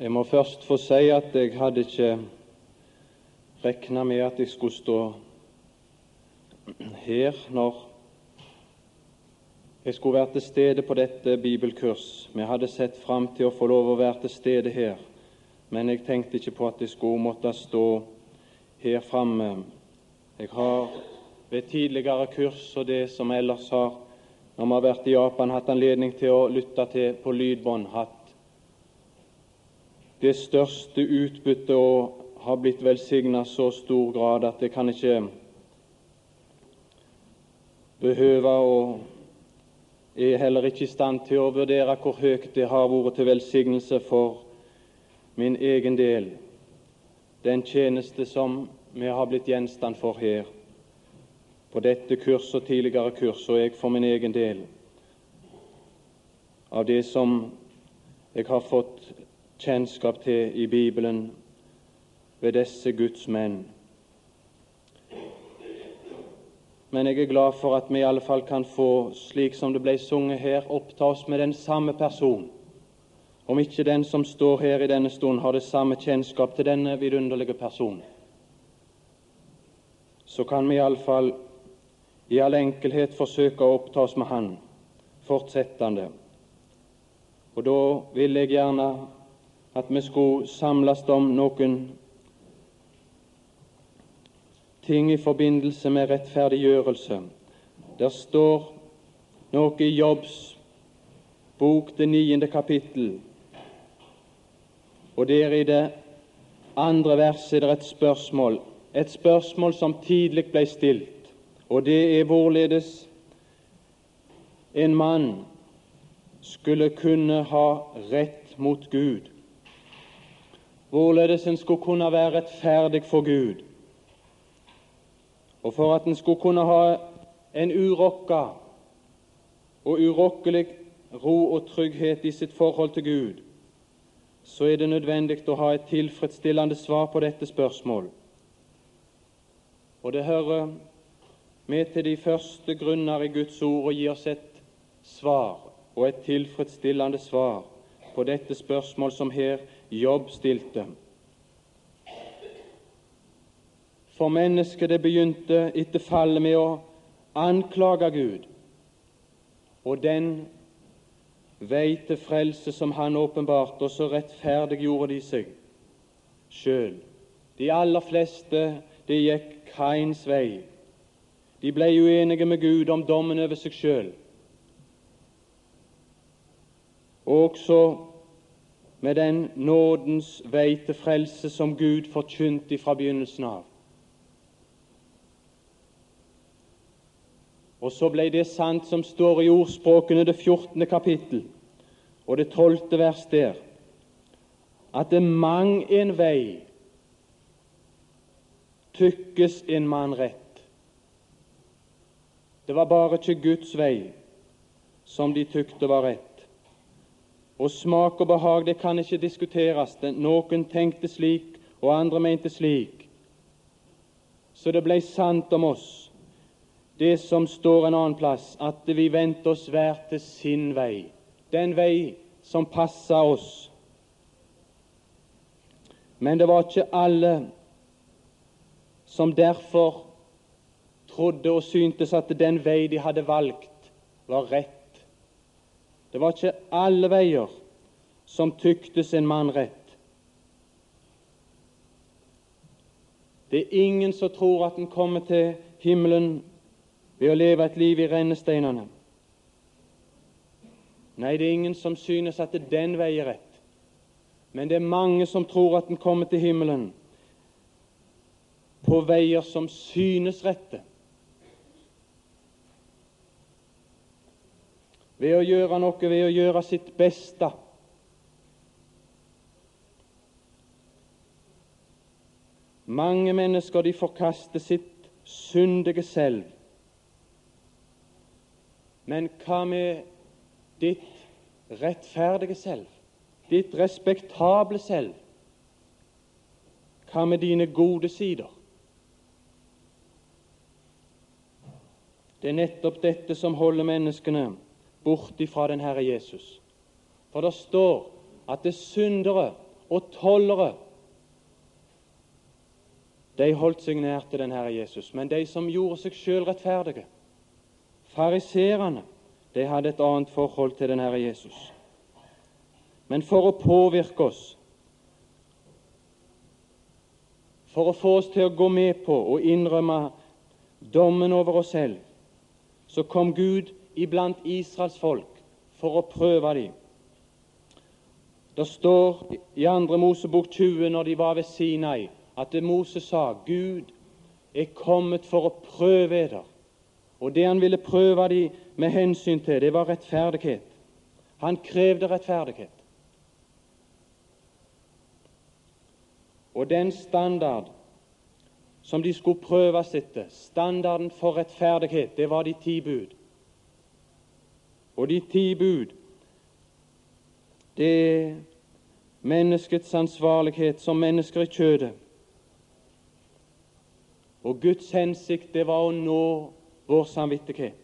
Jeg må først få si at jeg hadde ikke regna med at jeg skulle stå her når jeg skulle være til stede på dette bibelkurs. Vi hadde sett fram til å få lov å være til stede her, men jeg tenkte ikke på at jeg skulle måtte stå her framme. Jeg har ved tidligere kurs og det som ellers har, når vi har vært i Japan, hatt anledning til å lytte til på lydbånd, hatt det største utbyttet og har blitt velsigna så stor grad at jeg kan ikke behøve å er heller ikke i stand til å vurdere hvor høyt det har vært til velsignelse for min egen del, den tjeneste som vi har blitt gjenstand for her, på dette kurs og tidligere kurs, og jeg for min egen del, av det som jeg har fått kjennskap til i Bibelen ved disse Guds menn. Men jeg er glad for at vi i alle fall kan få, slik som det ble sunget her, oppta oss med den samme person. Om ikke den som står her i denne stund, har det samme kjennskap til denne vidunderlige person, så kan vi i alle fall i all enkelhet forsøke å oppta oss med Han fortsettende. Og da vil jeg gjerne at vi skulle samles om noen ting i forbindelse med rettferdiggjørelse. Der står noe i Jobbs bok, det niende kapittel, og der i det andre verset er det et spørsmål, et spørsmål som tidlig ble stilt, og det er hvorledes en mann skulle kunne ha rett mot Gud hvorledes en skulle kunne være rettferdig for Gud, og for at en skulle kunne ha en urokka og urokkelig ro og trygghet i sitt forhold til Gud, så er det nødvendig å ha et tilfredsstillende svar på dette spørsmål. Og det hører med til de første grunner i Guds ord å gi oss et svar, og et tilfredsstillende svar, på dette spørsmål som her Jobb stilte. For mennesket det begynte etter fallet med å anklage Gud og den vei til frelse som Han åpenbarte, og så rettferdiggjorde de seg sjøl. De aller fleste det gikk Kains vei. De ble uenige med Gud om dommen over seg sjøl. Også med den nådens vei til frelse som Gud forkynte fra begynnelsen av. Og så ble det sant som står i ordspråkene, det 14. kapittel og det 12. vers der, at det mang en vei tykkes en mann rett. Det var bare ikke Guds vei som de tykte var rett. Og smak og behag, det kan ikke diskuteres. Noen tenkte slik, og andre mente slik. Så det blei sant om oss, det som står en annen plass, at vi vendte oss hver til sin vei, den vei som passa oss. Men det var ikke alle som derfor trodde og syntes at den vei de hadde valgt, var rett det var ikke alle veier som tyktes en mann rett. Det er ingen som tror at en kommer til himmelen ved å leve et liv i rennesteinene. Nei, det er ingen som synes at det er den vei er rett. Men det er mange som tror at en kommer til himmelen på veier som synes rette. Ved å gjøre noe, ved å gjøre sitt beste. Mange mennesker de forkaster sitt syndige selv. Men hva med ditt rettferdige selv, ditt respektable selv? Hva med dine gode sider? Det er nettopp dette som holder menneskene bort ifra den Herre Jesus. For det står at det syndere og tollere de holdt seg nær til den Herre Jesus. Men de som gjorde seg sjøl rettferdige, fariserene, de hadde et annet forhold til den Herre Jesus. Men for å påvirke oss, for å få oss til å gå med på og innrømme dommen over oss selv, så kom Gud iblant Israels folk for å prøve dem. Det står i 2. Mosebok 20, når de var ved Sinai, at Moses sa Gud er kommet for å prøve eder. Og det han ville prøve dem med hensyn til, det var rettferdighet. Han krevde rettferdighet. Og den standard som de skulle prøves etter, standarden for rettferdighet, det var de ti bud. Og de ti bud, det er menneskets ansvarlighet som mennesker i kjødet og Guds hensikt det var å nå vår samvittighet.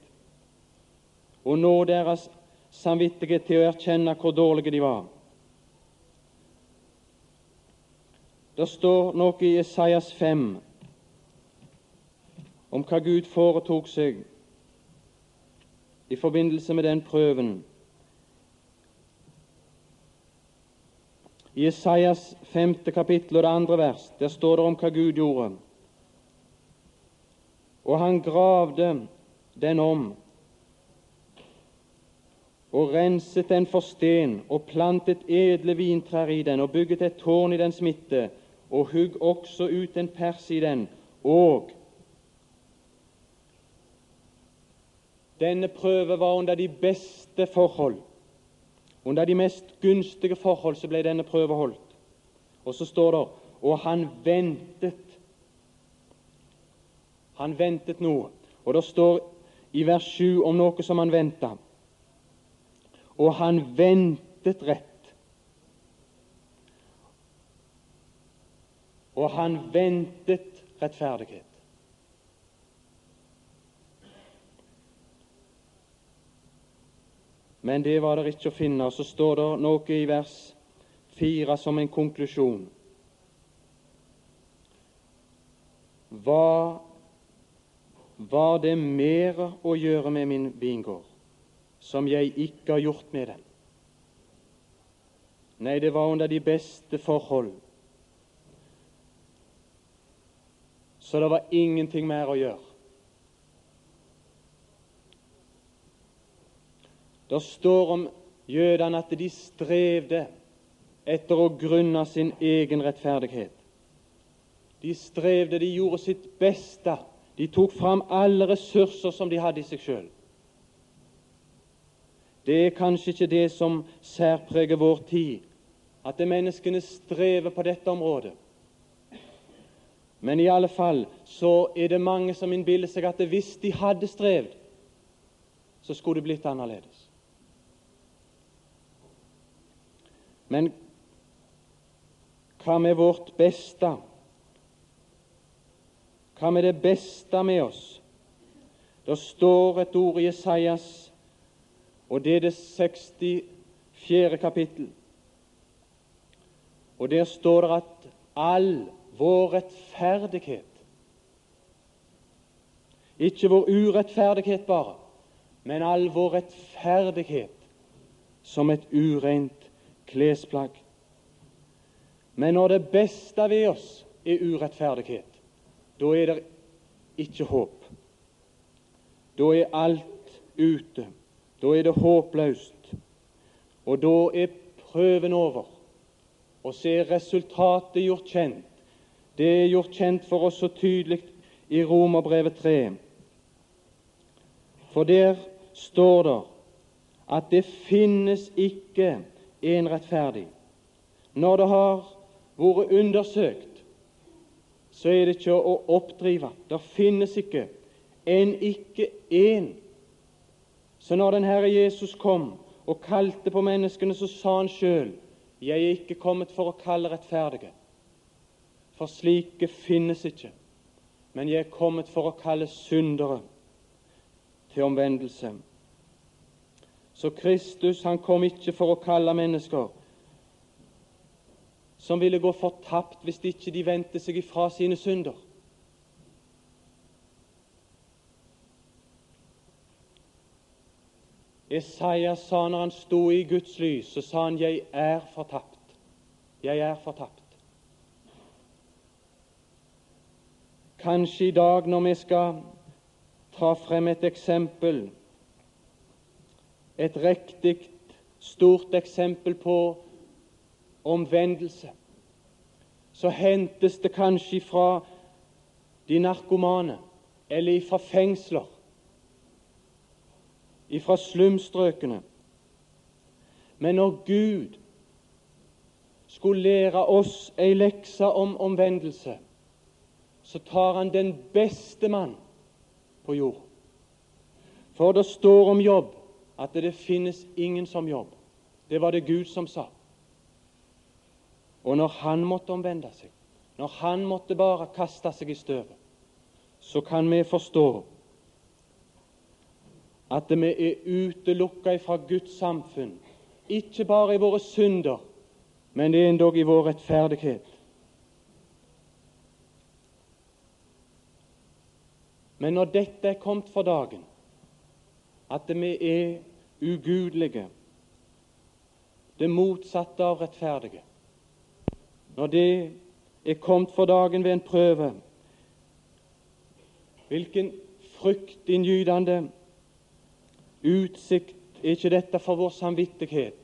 Å nå deres samvittighet til å erkjenne hvor dårlige de var. Det står noe i Esaias 5 om hva Gud foretok seg i forbindelse med den prøven. I Isaias femte kapittel og det andre vers der står det om hva Gud gjorde og han gravde den om og renset den for sten og plantet edle vintrær i den og bygget et tårn i dens midte og hugg også ut en pers i den og Denne prøve var under de beste forhold. Under de mest gunstige forhold så ble denne prøve holdt. Og så står det og han ventet han ventet noe. Og det står i vers 7 om noe som han venta. Og han ventet rett. Og han ventet rettferdighet. Men det var det ikke å finne. Så står det noe i vers 4 som en konklusjon. Hva var det mer å gjøre med min vingård som jeg ikke har gjort med den. Nei, det var under de beste forhold. Så det var ingenting mer å gjøre. Det står om jødene at de strevde etter å grunne sin egen rettferdighet. De strevde, de gjorde sitt beste de tok fram alle ressurser som de hadde i seg sjøl. Det er kanskje ikke det som særpreger vår tid, at det menneskene strever på dette området. Men i alle fall så er det mange som innbiller seg at hvis de hadde strevd, så skulle det blitt annerledes. Men hva med vårt beste? Hva med det beste med oss? Det står et ord i Jesajas, og det er det 64. kapittel. Og der står det at all vår rettferdighet Ikke vår urettferdighet bare, men all vår rettferdighet som et ureint klesplagg. Men når det beste ved oss er urettferdighet, da er det ikke håp. Da er alt ute. Da er det håpløst. Og da er prøven over. Og så er resultatet gjort kjent. Det er gjort kjent for oss så tydelig i Romerbrevet 3. For der står det at det finnes ikke en rettferdig. Når det har vært undersøkt så er det ikke å oppdrive. Det finnes ikke en ikke én. Så når den Herre Jesus kom og kalte på menneskene, så sa han sjøl jeg er ikke kommet for å kalle rettferdige, for slike finnes ikke. Men jeg er kommet for å kalle syndere til omvendelse. Så Kristus han kom ikke for å kalle mennesker som ville gå fortapt hvis ikke de vendte seg ifra sine synder. Isaiah sa når han sto i Guds lys, så sa han 'Jeg er fortapt'. Jeg er fortapt. Kanskje i dag når vi skal ta frem et eksempel, et riktig stort eksempel på omvendelse, så hentes det kanskje fra de narkomane eller fra fengsler ifra slumstrøkene. Men når Gud skulle lære oss ei lekse om omvendelse, så tar han den beste mann på jord. For det står om jobb at det finnes ingen som jobb. Det var det Gud som sa. Og når han måtte omvende seg, når han måtte bare kaste seg i støvet, så kan vi forstå at vi er utelukka fra Guds samfunn, ikke bare i våre synder, men det er endog i vår rettferdighet. Men når dette er kommet for dagen, at vi er ugudelige, det motsatte av rettferdige Når det er kommet for dagen ved en prøve, hvilken fryktinngytende utsikt er ikke dette for vår samvittighet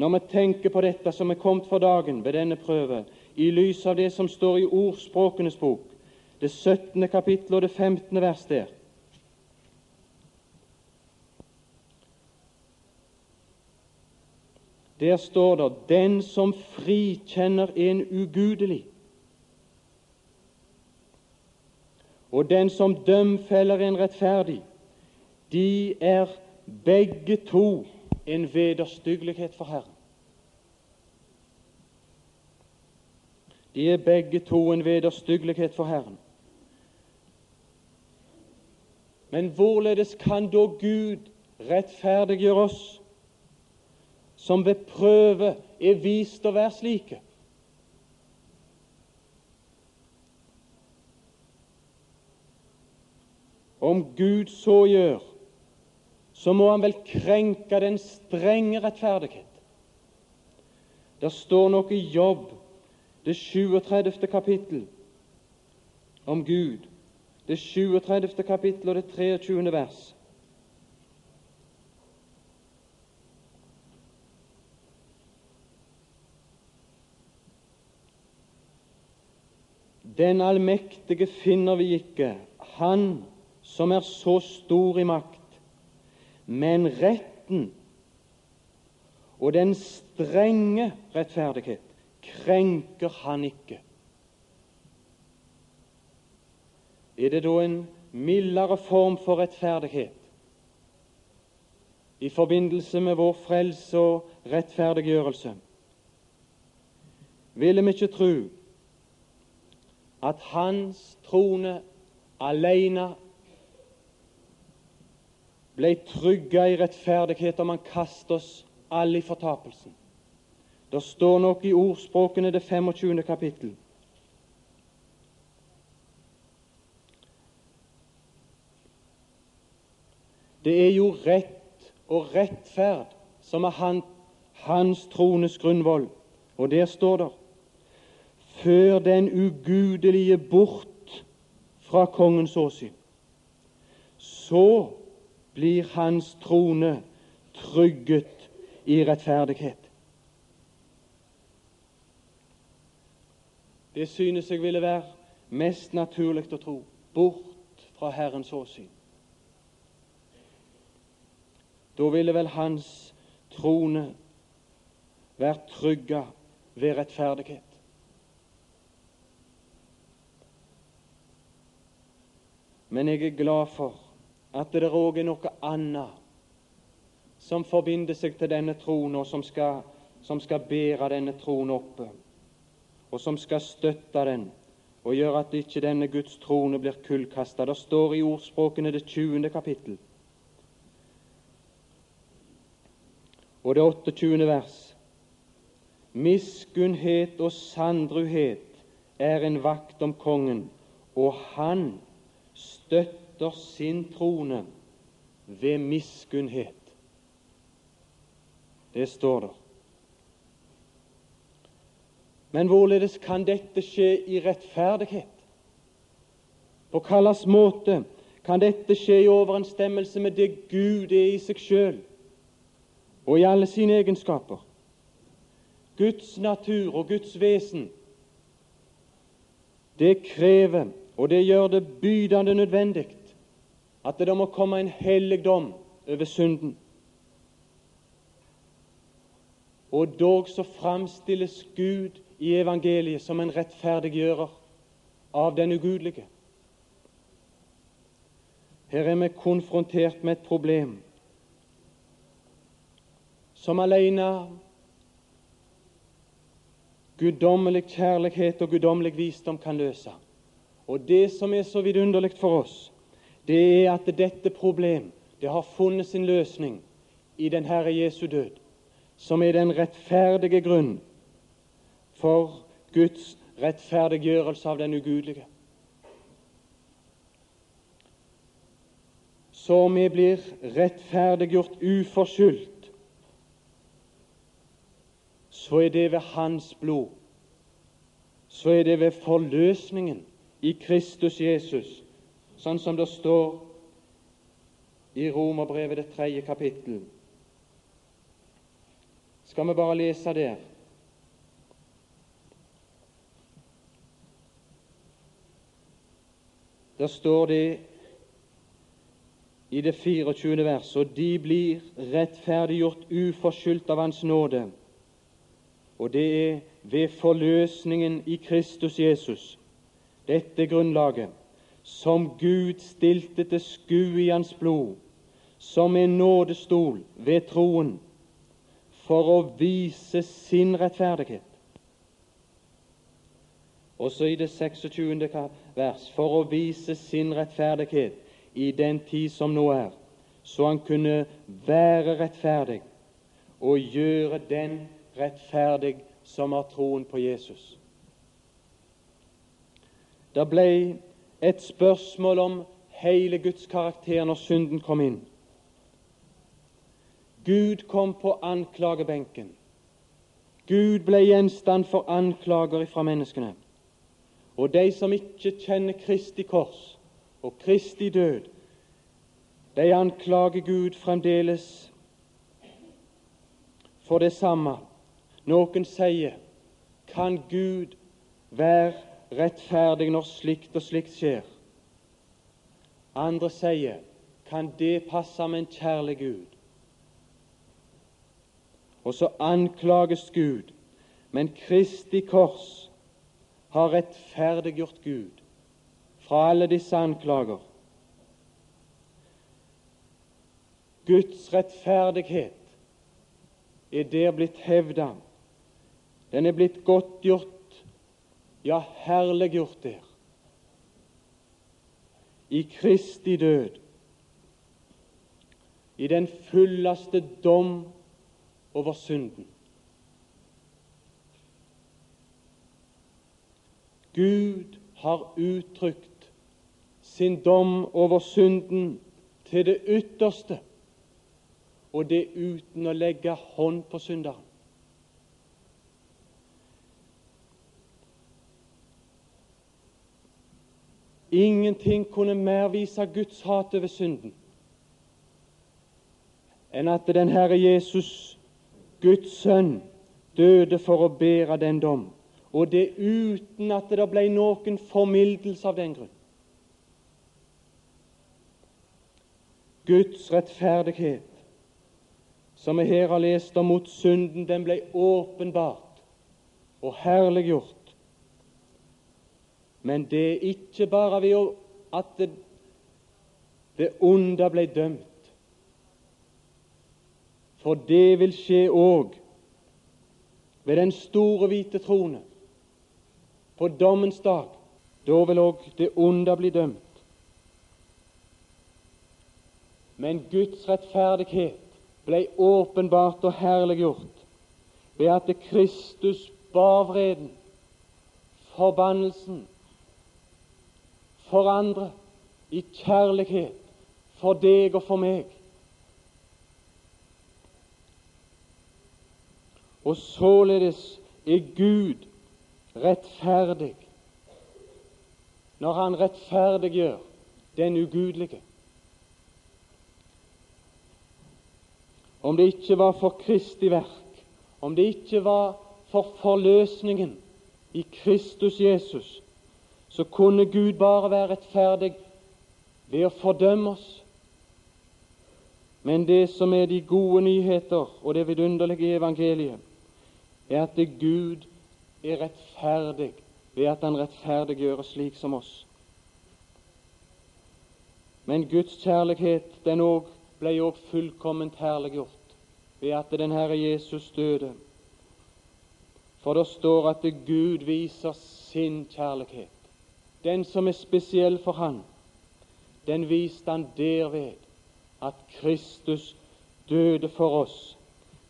når vi tenker på dette som er kommet for dagen ved denne prøve, i lys av det som står i Ordspråkenes bok, det 17. kapittel og det 15. vers der. Der står det 'Den som frikjenner en ugudelig', og 'den som dømfeller en rettferdig', de er begge to en vederstyggelighet for Herren. De er begge to en vederstyggelighet for Herren. Men hvorledes kan da Gud rettferdiggjøre oss, som ved prøve er vist å være slike? Om Gud så gjør, så må han vel krenke den strenge rettferdighet. Det står noe i Jobb, det 37. kapittel, om Gud. Det 37. kapittel og det 23. vers. Den allmektige finner vi ikke, Han som er så stor i makt men retten og den strenge rettferdighet krenker han ikke. Er det da en mildere form for rettferdighet i forbindelse med vår frelse og rettferdiggjørelse? Ville vi ikke tro at Hans trone alene ble trygga i rettferdighet om han kaster oss alle i fortapelsen. Det står nok i ordspråkene det 25. kapittel. Det er jo rett og rettferd som er han, hans trones grunnvoll. Og der står det Før den ugudelige bort fra kongens åsyn, så blir hans trone trygget i rettferdighet. Det synes jeg ville være mest naturlig å tro bort fra Herrens åsyn. Da ville vel hans trone vært trygga ved rettferdighet. Men jeg er glad for at det òg er noe annet som forbinder seg til denne troen, og som skal, som skal bære denne troen oppe, og som skal støtte den og gjøre at ikke denne Guds trone blir kullkasta. Det står i ordspråkene det 20. kapittel og det 28. vers. Miskunnhet og sandruhet er en vakt om kongen, og han støtter sin trone ved miskunnhet. Det står der. Men hvorledes kan dette skje i rettferdighet? På hvilken måte kan dette skje i overensstemmelse med det Gud er i seg sjøl og i alle sine egenskaper? Guds natur og Guds vesen, det krever, og det gjør det bydende nødvendig, at det må komme en helligdom over synden. Og dog så framstilles Gud i evangeliet som en rettferdiggjører av den ugudelige. Her er vi konfrontert med et problem som alene guddommelig kjærlighet og guddommelig visdom kan løse. Og Det som er så vidunderlig for oss, det er at dette problem det har funnet sin løsning i den Herre Jesu død, som er den rettferdige grunn for Guds rettferdiggjørelse av den ugudelige. Så vi blir rettferdiggjort uforskyldt, så er det ved Hans blod. Så er det ved forløsningen i Kristus Jesus, sånn som det står i Romerbrevet det tredje kapittel. Skal vi bare lese der? Der står det i det 24. verset og de blir rettferdiggjort uforskyldt av Hans nåde. Og det er ved forløsningen i Kristus Jesus, dette grunnlaget, som Gud stilte til skue i Hans blod, som en nådestol ved troen, for å vise sin rettferdighet. Også i det 26. vers for å vise sin rettferdighet i den tid som nå er, så han kunne være rettferdig og gjøre den rettferdig som har troen på Jesus. Det ble et spørsmål om hele Guds karakter når synden kom inn. Gud kom på anklagebenken. Gud ble gjenstand for anklager fra menneskene. Og de som ikke kjenner Kristi kors, og Kristi død, de anklager Gud fremdeles for det samme. Noen sier kan Gud være rettferdig når slikt og slikt skjer? Andre sier kan det passe med en kjærlig Gud? Og så anklages Gud, men Kristi kors har rettferdiggjort Gud fra alle disse anklager. Guds rettferdighet er der blitt hevda. Den er blitt godtgjort, ja, herliggjort der. I Kristi død, i den fulleste dom over synden. Gud har uttrykt sin dom over synden til det ytterste, og det uten å legge hånd på synderen. Ingenting kunne mer vise Guds hat over synden enn at den Herre Jesus, Guds sønn, døde for å bære den dom, og det uten at det ble noen formildelse av den grunn. Guds rettferdighet, som vi her har lest om mot synden, den ble åpenbart og herliggjort. Men det er ikke bare ved at det, det onde ble dømt. For det vil skje òg ved den store hvite trone. På dommens dag, da vil òg det onde bli dømt. Men Guds rettferdighet ble åpenbart og herliggjort ved at Kristus bar vreden, forbannelsen, for andre, i kjærlighet for deg og for meg. Og således er Gud rettferdig når han rettferdiggjør den ugudelige. Om det ikke var for Kristi verk, om det ikke var for forløsningen i Kristus Jesus, så kunne Gud bare være rettferdig ved å fordømme oss. Men det som er de gode nyheter og det vidunderlige evangeliet, er at Gud er rettferdig ved at Han rettferdiggjøres slik som oss. Men Guds kjærlighet den også, ble òg fullkomment herliggjort ved at den Herre Jesus døde. For det står at Gud viser sin kjærlighet, den som er spesiell for Han, den viste Han derved at Kristus døde for oss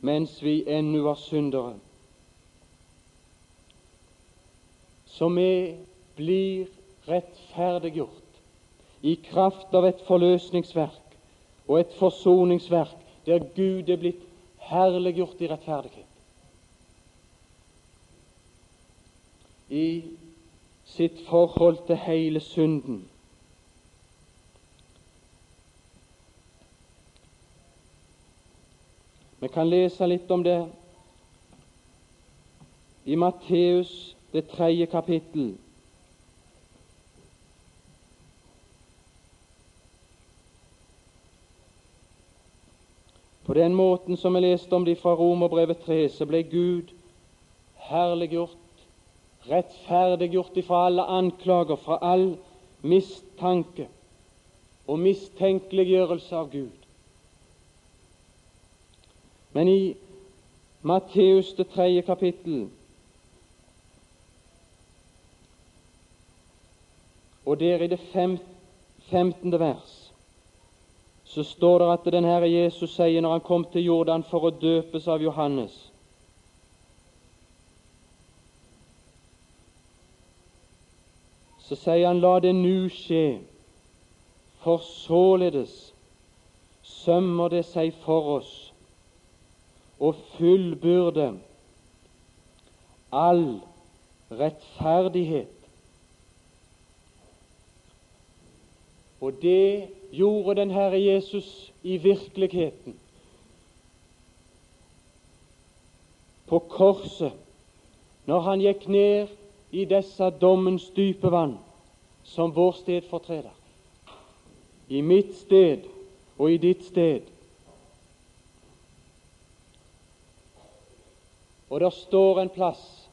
mens vi ennå var syndere. Så vi blir rettferdiggjort i kraft av et forløsningsverk og et forsoningsverk der Gud er blitt herliggjort i rettferdighet. I sitt forhold til hele synden Vi kan lese litt om det i Matteus, det tredje kapittel. På den måten som vi leste om det fra Romerbrevet 3, så ble Gud herliggjort, rettferdiggjort ifra alle anklager, fra all mistanke og mistenkeliggjørelse av Gud. Men i Matteus det tredje kapittel og der i det femtende vers så står det at den Herre Jesus sier når han kom til Jordan for å døpes av Johannes Så sier han, la det nu skje, for således sømmer det seg for oss og fullbyrde all rettferdighet. Og det gjorde den Herre Jesus i virkeligheten. På korset, når han gikk ned i disse dommens dype vann som vår stedfortreder. I mitt sted og i ditt sted. Og der står en plass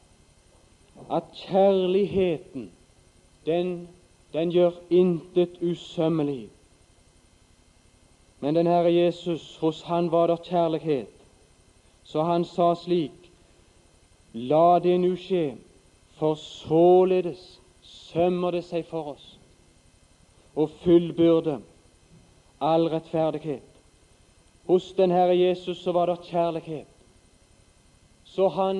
at kjærligheten, den, den gjør intet usømmelig. Men den Herre Jesus, hos han var der kjærlighet. Så han sa slik, la det nu skje, for således sømmer det seg for oss å fullbyrde all rettferdighet. Hos den Herre Jesus så var det kjærlighet så han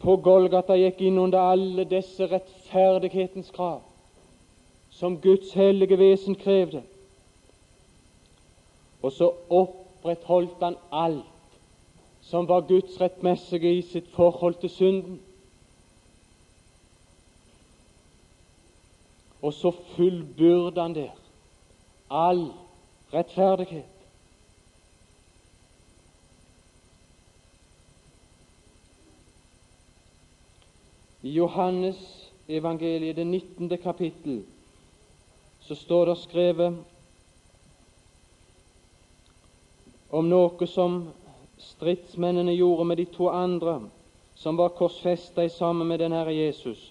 på Golgata gikk inn under alle disse rettferdighetens krav som Guds hellige vesen krevde. Og så opprettholdt han alt som var Guds rettmessige i sitt forhold til synden. Og så fullbyrder han der all rettferdighet. I Johannes evangeliet, det 19. kapittel, så står det skrevet om noe som stridsmennene gjorde med de to andre som var korsfesta sammen med den Herre Jesus,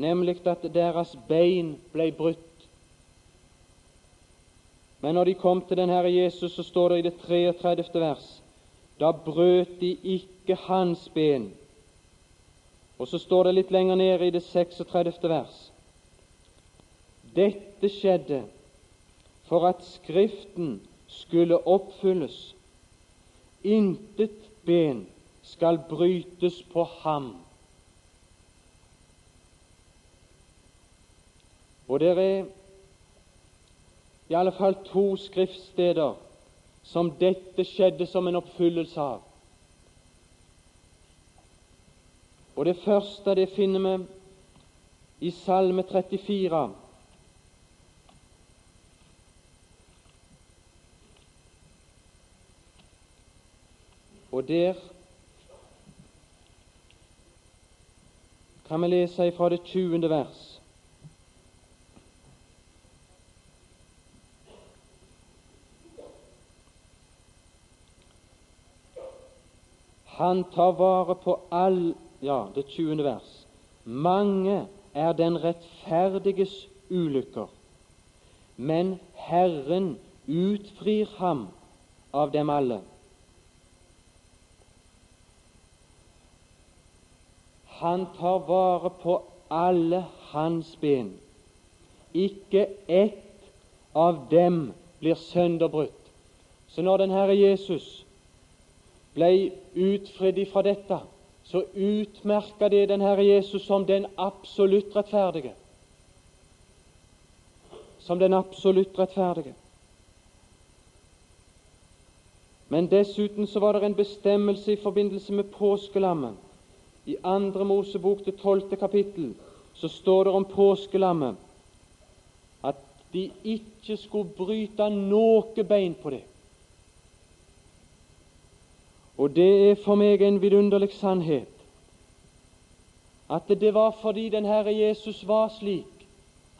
nemlig at deres bein ble brutt. Men når de kom til den Herre Jesus, så står det i det 33. vers da brøt de ikke hans ben, og så står det litt lenger nede i det 36. vers. Dette skjedde for at Skriften skulle oppfylles. Intet ben skal brytes på ham. Og det er i alle fall to skriftsteder som dette skjedde som en oppfyllelse av. Og Det første det finner vi i Salme 34. Og der kan vi lese fra det 20. vers. Han tar vare på all Ja, det 20. vers. Mange er den rettferdiges ulykker, men Herren utfrir ham av dem alle. Han tar vare på alle hans ben. Ikke ett av dem blir sønderbrutt. Så når den Herre Jesus ble utfridd fra dette, så utmerka det den Herre Jesus som den absolutt rettferdige. Som den absolutt rettferdige. Men dessuten så var det en bestemmelse i forbindelse med påskelammet i Andre Mosebok, det tolvte kapittel, så står det om påskelammet at de ikke skulle bryte noe bein på det. Og det er for meg en vidunderlig sannhet at det var fordi den Herre Jesus var slik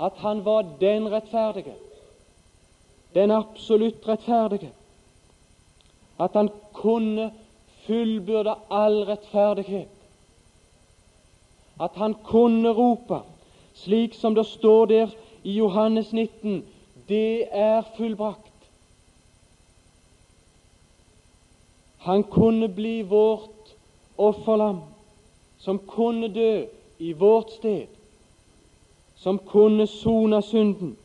at han var den rettferdige, den absolutt rettferdige, at han kunne fullbyrde all rettferdighet at han kunne rope, slik som det står der i Johannes 19, det er fullbrakt. Han kunne bli vårt offerlam, som kunne dø i vårt sted, som kunne sone synden,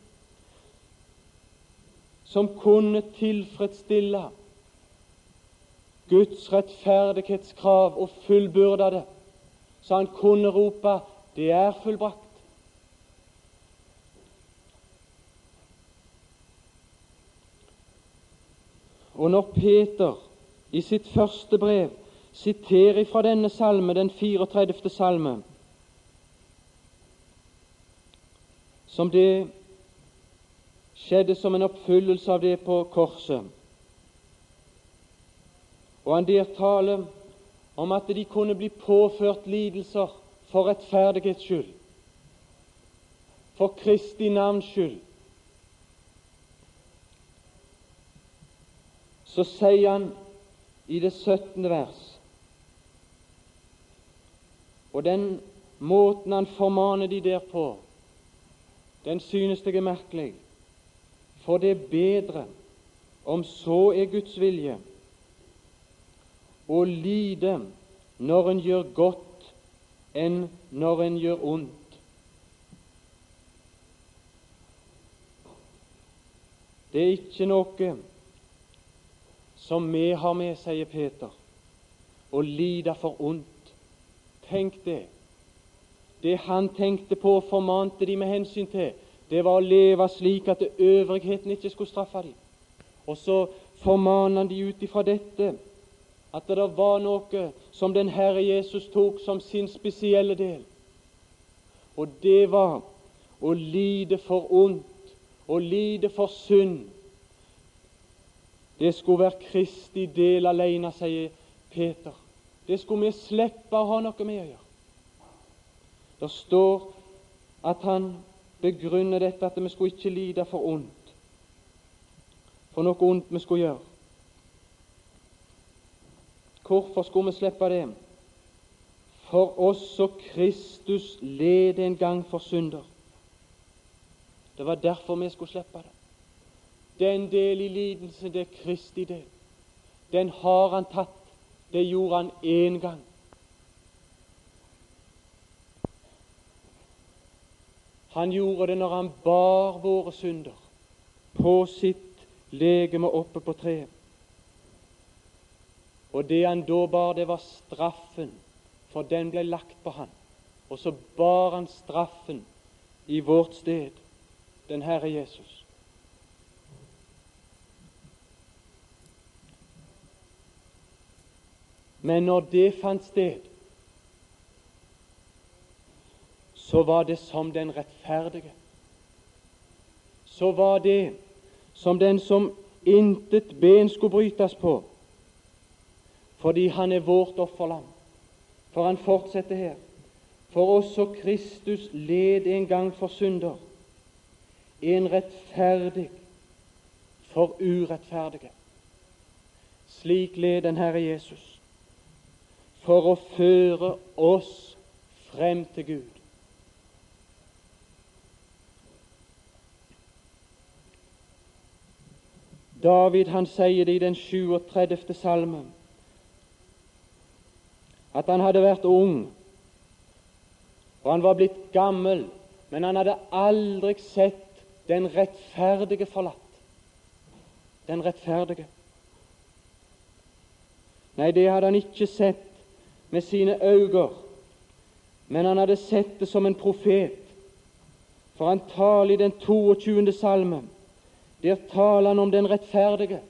som kunne tilfredsstille Guds rettferdighetskrav og fullbyrde det så han kunne rope 'Det er fullbrakt'. Og når Peter i sitt første brev siterer fra denne salme, den 34. salme, som det skjedde som en oppfyllelse av det på korset, og han der taler om at de kunne bli påført lidelser for rettferdighets skyld, for Kristi navns skyld. Så sier han i det 17. vers Og den måten han formaner de der på, den synes jeg er merkelig. For det er bedre, om så er Guds vilje, å lide når en gjør godt, enn når en gjør ondt. Det er ikke noe som vi har med, sier Peter, å lide for ondt. Tenk det. Det han tenkte på og formante de med hensyn til, det var å leve slik at øvrigheten ikke skulle straffe dem. Og så formaner han de ut ifra dette at det var noe som den Herre Jesus tok som sin spesielle del. Og det var å lide for ondt, å lide for synd. Det skulle være Kristi del alene, sier Peter. Det skulle vi slippe å ha noe med å gjøre. Det står at han begrunner dette at vi skulle ikke lide for ondt, for noe ondt vi skulle gjøre. Hvorfor skulle vi slippe det? For også Kristus led en gang for synder. Det var derfor vi skulle slippe det. Den del i lidelsen, det er Kristi del. Den har han tatt. Det gjorde han én gang. Han gjorde det når han bar våre synder på sitt legeme oppe på treet. Og det han da bar, det var straffen, for den ble lagt på han. Og så bar han straffen i vårt sted, den Herre Jesus. Men når det fant sted, så var det som den rettferdige. Så var det som den som intet ben skulle brytes på, fordi han er vårt offerlam. For han fortsetter her. For også Kristus led en gang for synder, en rettferdig for urettferdige. Slik led den Herre Jesus, for å føre oss frem til Gud. David han sier det i den 37. salmen at han hadde vært ung, og han var blitt gammel, men han hadde aldri sett den rettferdige forlatt. Den rettferdige. Nei, det hadde han ikke sett med sine øyne, men han hadde sett det som en profet. For han taler i den 22. salmen. Der taler han om den rettferdige,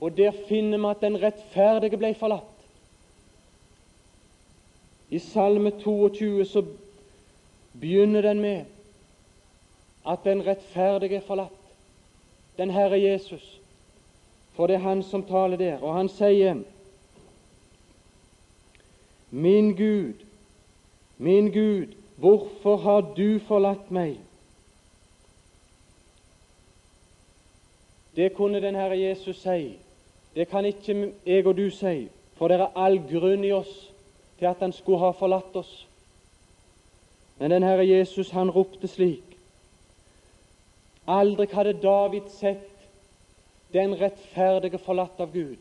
og der finner vi at den rettferdige ble forlatt. I Salme 22 så begynner den med at den rettferdige er forlatt, den Herre Jesus. For det er Han som taler der, og han sier Min Gud, min Gud, hvorfor har du forlatt meg? Det kunne den Herre Jesus si. Det kan ikke jeg og du si, for det er all grunn i oss til at han skulle ha forlatt oss. Men den Herre Jesus, han ropte slik. Aldri hadde David sett den rettferdige forlatt av Gud.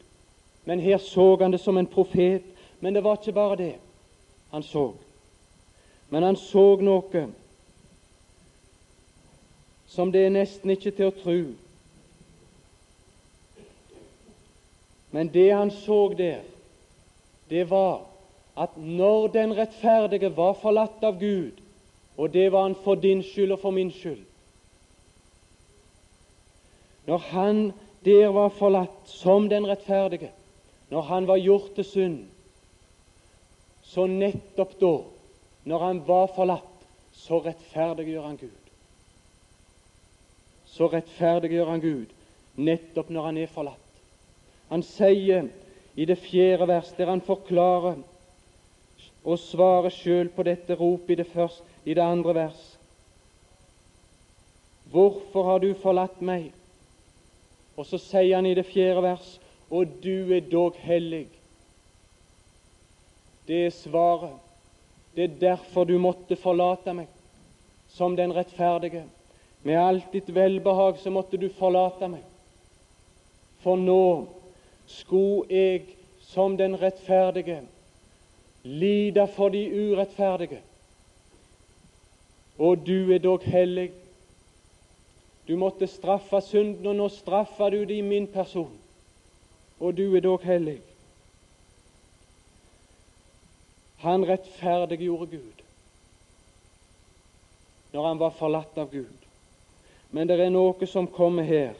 Men her så han det som en profet. Men det var ikke bare det han så. Men han så noe som det er nesten ikke til å tro. Men det han så der, det var at når den rettferdige var forlatt av Gud, og det var han for din skyld og for min skyld Når han der var forlatt som den rettferdige, når han var gjort til synd, så nettopp da, når han var forlatt, så rettferdiggjør han Gud. Så rettferdiggjør han Gud nettopp når han er forlatt. Han sier i det fjerde vers, der han forklarer og svarer sjøl på dette ropet i det, første, i det andre vers. Hvorfor har du forlatt meg? Og så sier han i det fjerde vers, og du er dog hellig. Det er svaret. Det er derfor du måtte forlate meg, som den rettferdige. Med alt ditt velbehag så måtte du forlate meg. For nå skulle jeg som den rettferdige lide for de urettferdige. Og du er dog hellig. Du måtte straffe synden, og nå straffer du det i min person. Og du er dog hellig. Han rettferdiggjorde Gud når han var forlatt av Gud. Men det er noe som kommer her,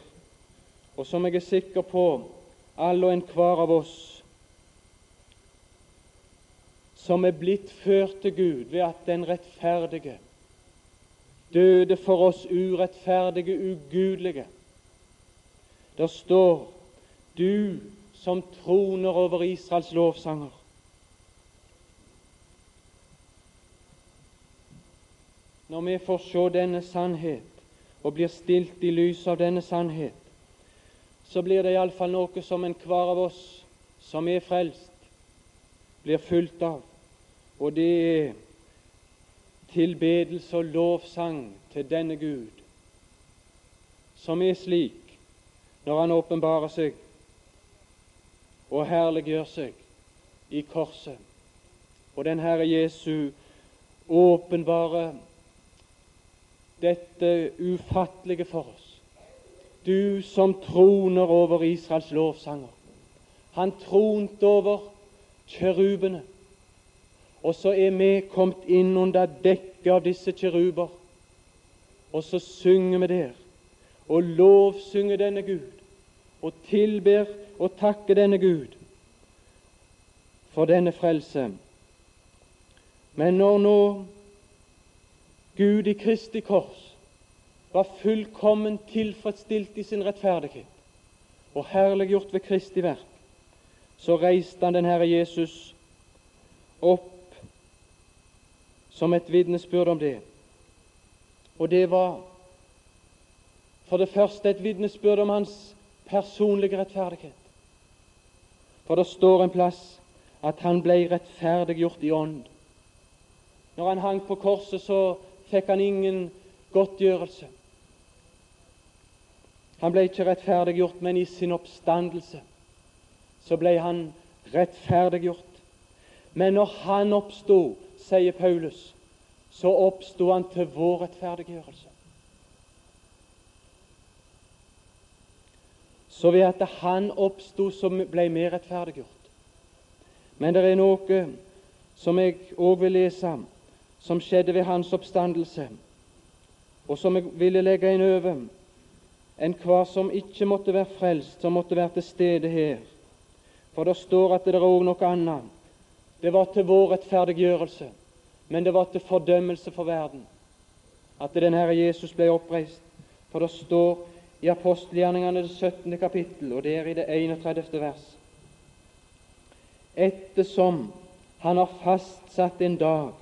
og som jeg er sikker på alle og enhver av oss som er blitt ført til Gud ved at den rettferdige døde for oss urettferdige, ugudelige. Der står du som troner over Israels lovsanger. Når vi får se denne sannhet og blir stilt i lys av denne sannhet, så blir det iallfall noe som enhver av oss som er frelst, blir fulgt av. Og det er tilbedelse og lovsang til denne Gud, som er slik når Han åpenbarer seg og herliggjør seg i korset. Og den Herre Jesu åpenbarer dette ufattelige for oss du som troner over Israels lovsanger. Han tronte over kjerubene. Og så er vi kommet inn under dekket av disse kjeruber. Og så synger vi der og lovsynger denne Gud og tilber og takker denne Gud for denne frelse. Men når nå Gud i Kristi kors var fullkommen tilfredsstilt i sin rettferdighet og herliggjort ved Kristi verk, så reiste han den Herre Jesus opp som et vitnesbyrd om det. Og det var for det første et vitnesbyrd om hans personlige rettferdighet. For det står en plass at han ble rettferdiggjort i ånd. Når han hang på korset, så fikk han ingen godtgjørelse. Han ble ikke rettferdiggjort, men i sin oppstandelse så ble han rettferdiggjort. Men når han oppsto, sier Paulus, så oppsto han til vår rettferdiggjørelse. Så ved at han oppsto, så ble vi rettferdiggjort. Men det er noe som jeg òg vil lese, som skjedde ved hans oppstandelse, og som jeg ville legge inn over enhver som ikke måtte være frelst, som måtte være til stede her. For det står at det er òg noe annet. Det var til vår rettferdiggjørelse, men det var til fordømmelse for verden at den Herre Jesus ble oppreist. For det står i apostelgjerningene det 17. kapittel, og det er i det 31. vers. Ettersom han har fastsatt en dag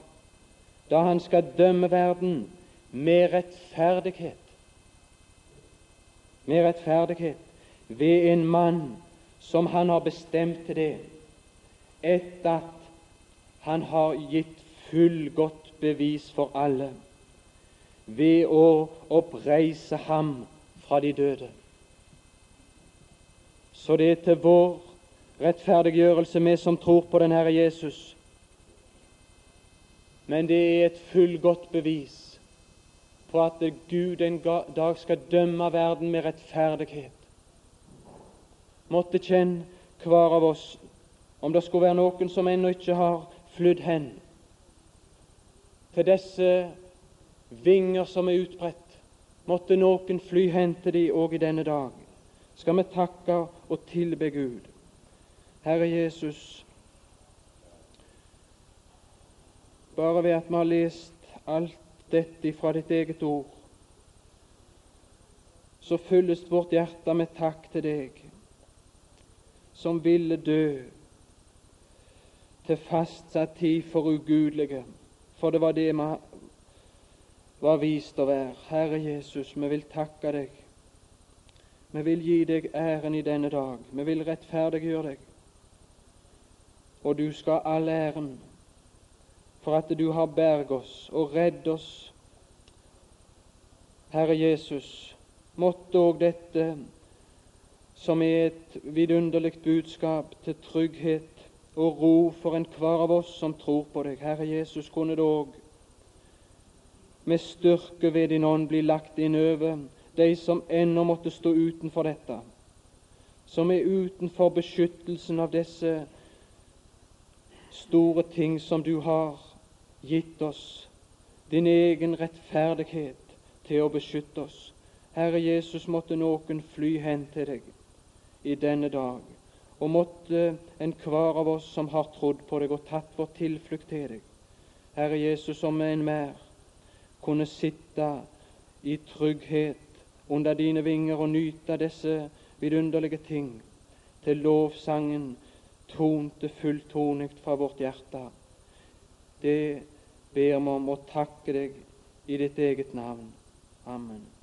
da han skal dømme verden med rettferdighet med rettferdighet ved en mann som han har bestemt til det, etter at han har gitt fullgodt bevis for alle ved å oppreise ham fra de døde. Så det er til vår rettferdiggjørelse, vi som tror på den Herre Jesus. Men det er et fullgodt bevis på at Gud en dag skal dømme verden med rettferdighet. Måtte kjenne hver av oss, om det skulle være noen som ennå ikke har flydd hen til disse vinger som er utbredt, måtte noen fly hen til de òg i denne dag. Skal vi takke og tilbe Gud. Herre Jesus, bare ved at vi har lest alt dette fra ditt eget ord, så fylles vårt hjerte med takk til deg, som ville dø til fastsatt tid for ugudelige, for det var det vi var vist å være. Herre Jesus, vi vil takke deg. Vi vil gi deg æren i denne dag. Vi vil rettferdiggjøre deg. Og du skal ha all æren for at du har berg oss og redd oss. Herre Jesus, måtte òg dette, som er et vidunderlig budskap til trygghet og ro for enhver av oss som tror på deg, Herre Jesus, kunne det òg med styrke ved din ånd bli lagt inn over de som ennå måtte stå utenfor dette, som er utenfor beskyttelsen av disse store ting som du har gitt oss din egen rettferdighet til å beskytte oss. Herre Jesus, måtte noen fly hen til deg i denne dag, og måtte enhver av oss som har trodd på deg og tatt vår tilflukt til deg, Herre Jesus, som en mer kunne sitte i trygghet under dine vinger og nyte disse vidunderlige ting, til lovsangen tonte fulltonig fra vårt hjerte. Det ber vi om å takke deg i ditt eget navn. Amen.